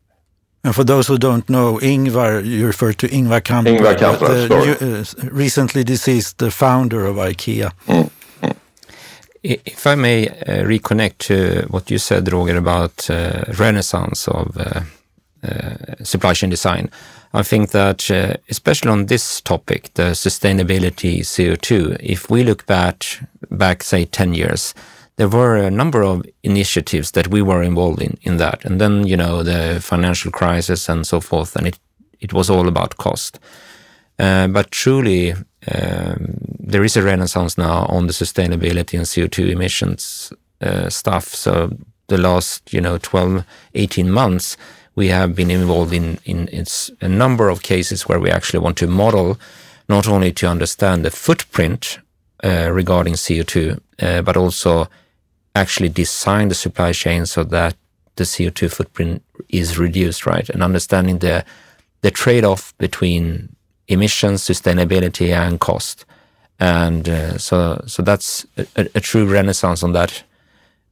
And for those who don't know, Ingvar, you refer to Ingvar Kamprad, Ingvar Kamprad the uh, recently deceased the founder of IKEA. Mm. mm. If I may uh, reconnect to what you said, Roger, about uh, renaissance of uh, uh, supply chain design, I think that uh, especially on this topic, the sustainability CO2, if we look back, back say 10 years, there were a number of initiatives that we were involved in in that. And then, you know, the financial crisis and so forth, and it, it was all about cost. Uh, but truly, um, there is a renaissance now on the sustainability and CO2 emissions uh, stuff. So the last, you know, 12, 18 months, we have been involved in, in, in a number of cases where we actually want to model not only to understand the footprint uh, regarding CO2, uh, but also actually design the supply chain so that the CO2 footprint is reduced, right? And understanding the the trade-off between emissions, sustainability, and cost. And uh, so so that's a, a, true renaissance on that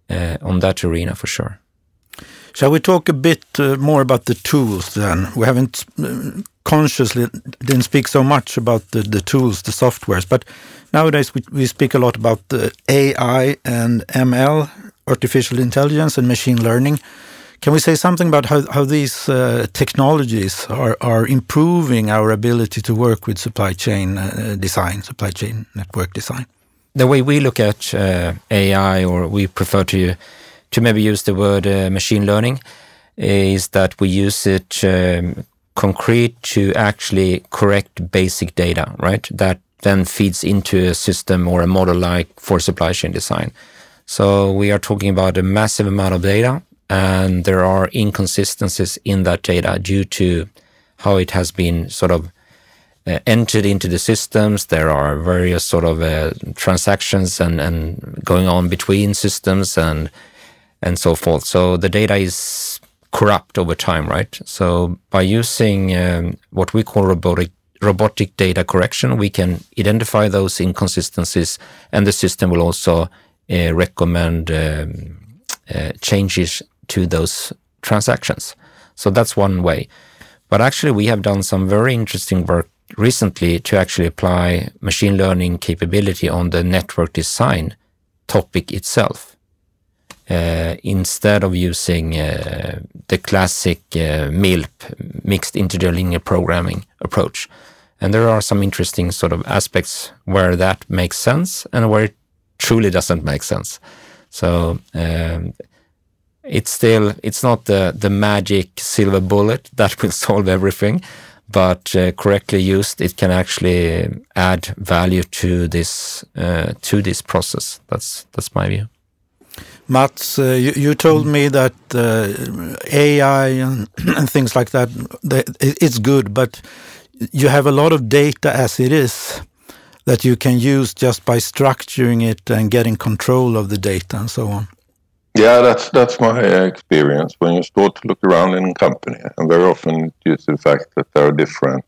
uh, on that arena for sure. Shall we talk a bit uh, more about the tools then? We haven't uh, consciously didn't speak so much about the, the tools, the softwares, but nowadays we, we speak a lot about the AI and ML, artificial intelligence and machine learning. Can we say something about how, how these uh, technologies are, are improving our ability to work with supply chain uh, design, supply chain network design? The way we look at uh, AI, or we prefer to to maybe use the word uh, machine learning, is that we use it um, concrete to actually correct basic data, right? That then feeds into a system or a model like for supply chain design. So we are talking about a massive amount of data and there are inconsistencies in that data due to how it has been sort of uh, entered into the systems. There are various sort of uh, transactions and, and going on between systems and and so forth. So the data is corrupt over time, right? So by using um, what we call robotic robotic data correction, we can identify those inconsistencies, and the system will also uh, recommend um, uh, changes to those transactions. So that's one way. But actually, we have done some very interesting work recently to actually apply machine learning capability on the network design topic itself instead of using uh, the classic uh, MILP, mixed integer linear programming approach. And there are some interesting sort of aspects where that makes sense and where it truly doesn't make sense. So it's still it's not the the magic silver bullet that will solve everything, but uh, correctly used, it can actually add value to this uh, to this process. That's that's my view. Mats, uh, you, you, told me that uh, AI and, and, things like that, it's good, but you have a lot of data as it is that you can use just by structuring it and getting control of the data and so on. Yeah, that's that's my experience. When you start to look around in a company, and very often due to the fact that there are different,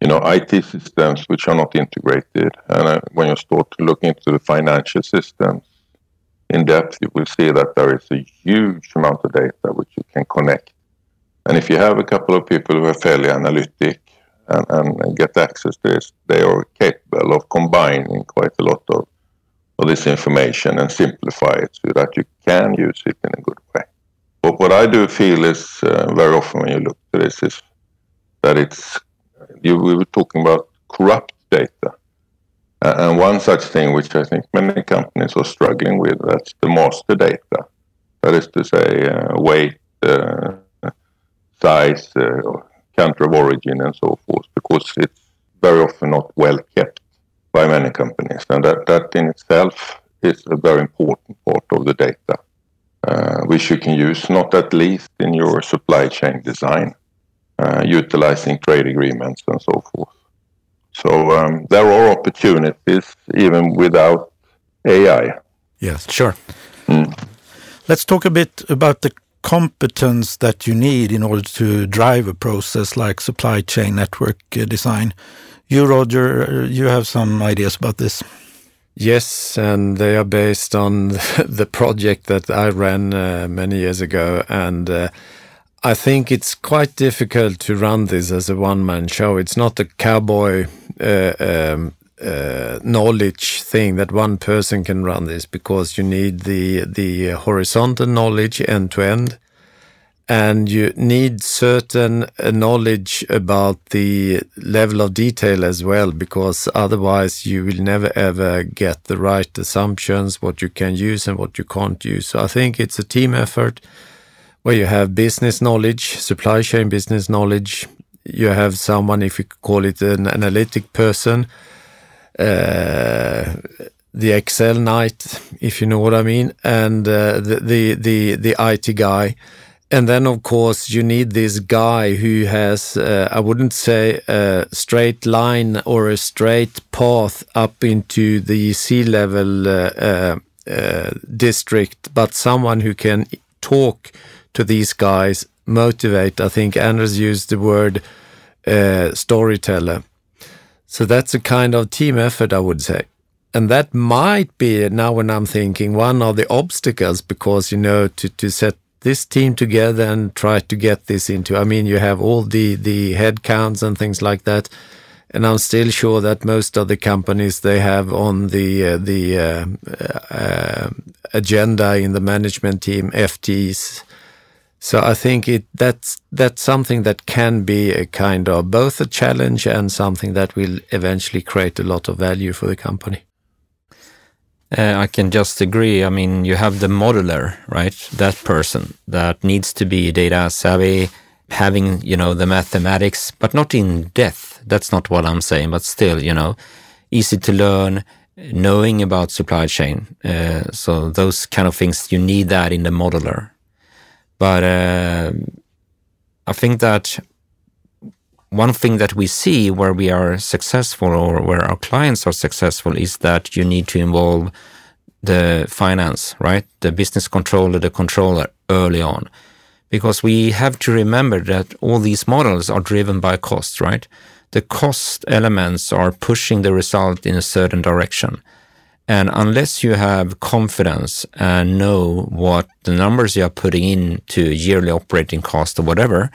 you know, IT systems which are not integrated, and uh, when you start to look into the financial systems in depth, you will see that there is a huge amount of data which you can connect. And if you have a couple of people who are fairly analytic and, and get access to this, they are capable of combining quite a lot of of this information and simplify it so that you can use it in a good way. But what I do feel is uh, very often when you look at this is that it's you we were talking about corrupt data. Uh, and one such thing which I think many companies are struggling with that's the master data. That is to say uh, weight, uh, size, uh, country of origin and so forth because it's very often not well kept by many companies. And that, that in itself is a very important part of the data, uh, which you can use not at least in your supply chain design, uh, utilizing trade agreements and so forth. So um, there are opportunities even without AI. Yes, sure. Mm. Let's talk a bit about the competence that you need in order to drive a process like supply chain network uh, design. You, Roger, you have some ideas about this. Yes, and they are based on the project that I ran uh, many years ago. And uh, I think it's quite difficult to run this as a one man show. It's not a cowboy uh, um, uh, knowledge thing that one person can run this because you need the, the horizontal knowledge end to end and you need certain uh, knowledge about the level of detail as well because otherwise you will never ever get the right assumptions what you can use and what you can't use. So i think it's a team effort where you have business knowledge supply chain business knowledge you have someone if you call it an analytic person uh, the excel knight if you know what i mean and uh, the, the the the it guy and then, of course, you need this guy who has, uh, I wouldn't say a straight line or a straight path up into the C-level uh, uh, district, but someone who can talk to these guys, motivate. I think Anders used the word uh, storyteller. So that's a kind of team effort, I would say. And that might be now when I'm thinking one of the obstacles because, you know, to, to set this team together and try to get this into. I mean, you have all the the head counts and things like that, and I'm still sure that most of the companies they have on the uh, the uh, uh, agenda in the management team FTs. So I think it that's that's something that can be a kind of both a challenge and something that will eventually create a lot of value for the company. Uh, I can just agree. I mean, you have the modeler, right? That person that needs to be data savvy, having, you know, the mathematics, but not in depth. That's not what I'm saying, but still, you know, easy to learn, knowing about supply chain. Uh, so those kind of things, you need that in the modeler. But uh, I think that one thing that we see where we are successful or where our clients are successful is that you need to involve the finance, right? The business controller, the controller early on. Because we have to remember that all these models are driven by cost, right? The cost elements are pushing the result in a certain direction. And unless you have confidence and know what the numbers you are putting into yearly operating cost or whatever,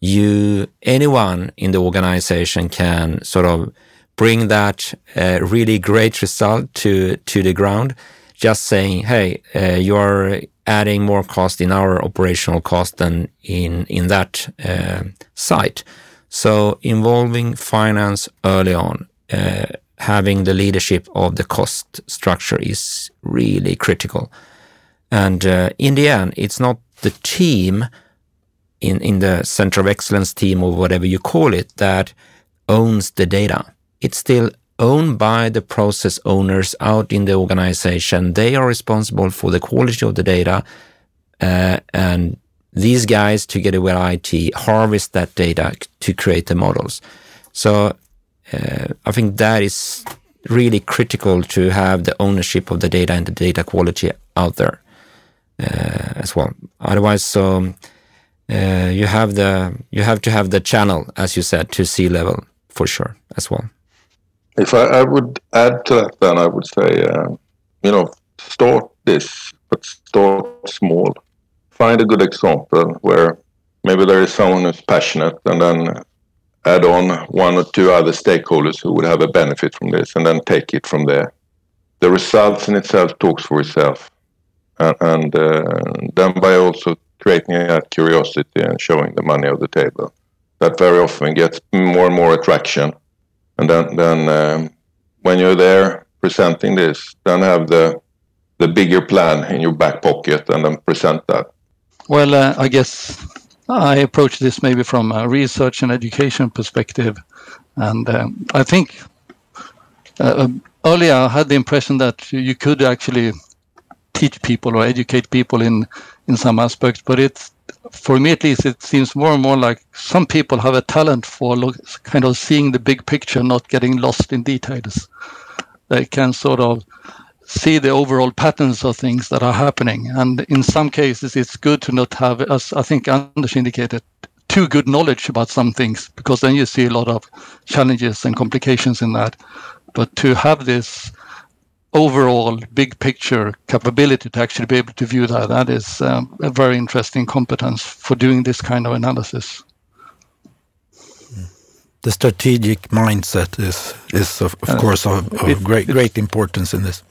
you anyone in the organization can sort of bring that uh, really great result to to the ground. Just saying hey uh, you are adding more cost in our operational cost than in in that uh, site. So involving finance early on uh, having the leadership of the cost structure is really critical and uh, in the end it's not the team in, in the center of excellence team or whatever you call it that owns the data. It's still owned by the process owners out in the organization. They are responsible for the quality of the data. Uh, and these guys, together with IT, harvest that data to create the models. So uh, I think that is really critical to have the ownership of the data and the data quality out there. uh, as well. Otherwise, so uh, you have the you have to have the channel, as you said, to C-level for sure as well. If I, I would add to that, then I would say, uh, you know, start this, but start small. Find a good example where maybe there is someone who's passionate, and then add on one or two other stakeholders who would have a benefit from this, and then take it from there. The results in itself talks for itself, and, uh, then by also creating that curiosity and showing the money on the table, that very often gets more and more attraction and then then um, when you're there presenting this, then have the the bigger plan in your back pocket and then present that. Well, uh, I guess I approach this maybe from a research and education perspective, and um, I think uh, um, earlier I had the impression that you could actually teach people or educate people in in some aspects, but it's for me at least, it seems more and more like some people have a talent for look, kind of seeing the big picture, not getting lost in details. They can sort of see the overall patterns of things that are happening. And in some cases, it's good to not have, as I think Anders indicated, too good knowledge about some things, because then you see a lot of challenges and complications in that. But to have this overall big picture capability to actually be able to view that that is um, a very interesting competence for doing this kind of analysis the strategic mindset is is of, of uh, course of, of it, great great importance in this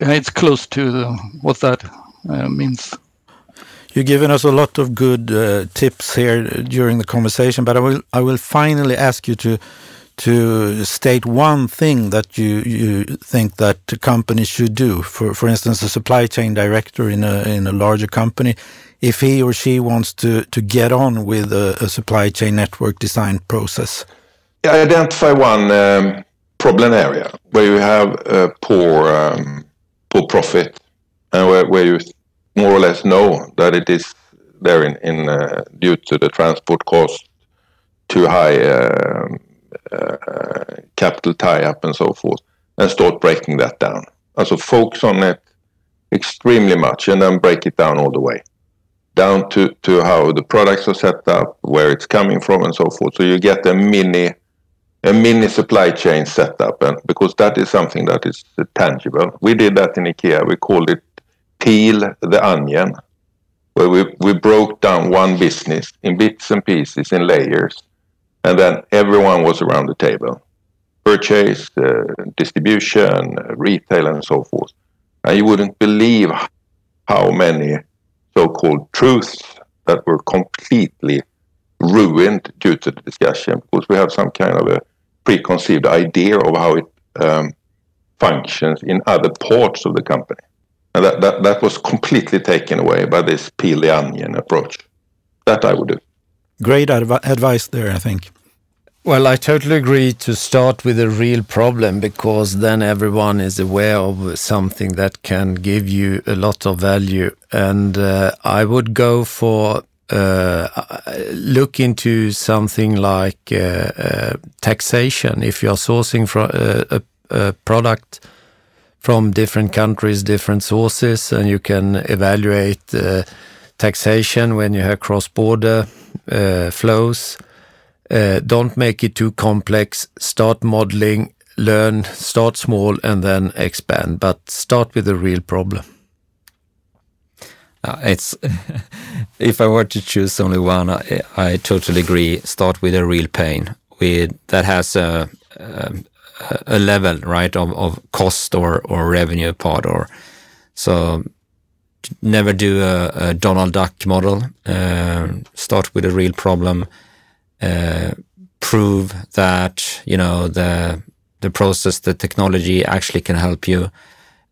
it's close to the, what that uh, means You've given us a lot of good uh, tips here during the conversation, but I will I will finally ask you to to state one thing that you, you think that the company should do. For, for instance, a supply chain director in a, in a larger company, if he or she wants to, to get on with a, a supply chain network design process? Identify one um, problem area where you have a poor, um, poor profit and where, where you more or less know that it is there in, in uh, due to the transport cost too high um, uh, capital tie-up and so forth, and start breaking that down. Also focus on it extremely much and then break it down all the way down to, to how the products are set up, where it's coming from, and so forth. So you get a mini a mini supply chain setup, and because that is something that is tangible. We did that in IKEA. We called it peel the onion, where we, we broke down one business in bits and pieces in layers and then everyone was around the table purchase, uh, distribution, retail, and so forth. And you wouldn't believe how many so called truths that were completely ruined due to the discussion because we have some kind of a preconceived idea of how it um, functions in other parts of the company. And that, that, that was completely taken away by this peel the onion approach. That I would do. Great adv advice there, I think. Well, I totally agree to start with a real problem because then everyone is aware of something that can give you a lot of value. And uh, I would go for uh, look into something like uh, uh taxation. If you're sourcing from uh, a, a, product from different countries, different sources, and you can evaluate uh, taxation when you have cross-border flows don't make it too complex. Start modeling, learn, start small, and then expand. But start with a real problem. Uh, it's if I were to choose only one, I, I, totally agree. Start with a real pain with that has a a, a level right of, of cost or or revenue part or so. Never do a, a Donald Duck model. Uh, start with a real problem uh, prove that you know the the process, the technology actually can help you,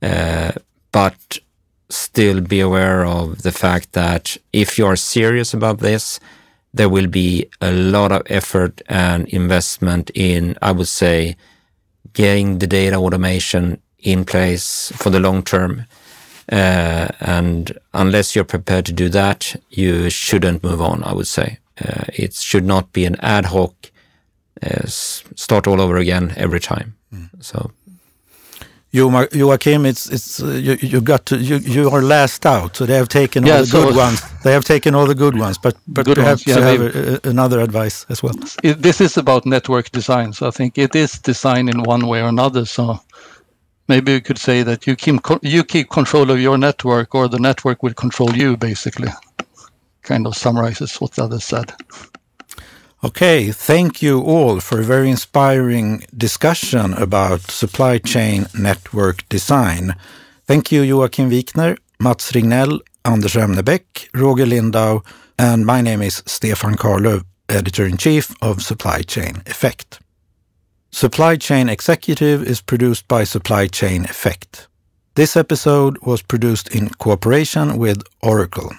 uh, but still be aware of the fact that if you are serious about this, there will be a lot of effort and investment in, I would say, getting the data automation in place for the long term. Uh, and unless you're prepared to do that, you shouldn't move on, I would say. Uh, it should not be an ad hoc uh, start all over again every time. Mm. So Joakim, it's it's uh, you, you got to you you are last out, so they have taken all the so- good ones. They have taken all the good ones, but but perhaps ones, yeah, you have a, a- another advice as well. it, this is about network design. So I think it is design in one way or another. So maybe you could say that you keep you keep control of your network, or the network will control you. Basically, kind of summarizes what the other said. Okay, thank you all for a very inspiring discussion about supply chain network design. Thank you, Joakim Wikner, Mats Rignell, Anders Remnebäck, Roger Lindau, and my name is Stefan Karlöv, Editor-in-Chief of Supply Chain Effect. Supply Chain Executive is produced by Supply Chain Effect. This episode was produced in cooperation with Oracle.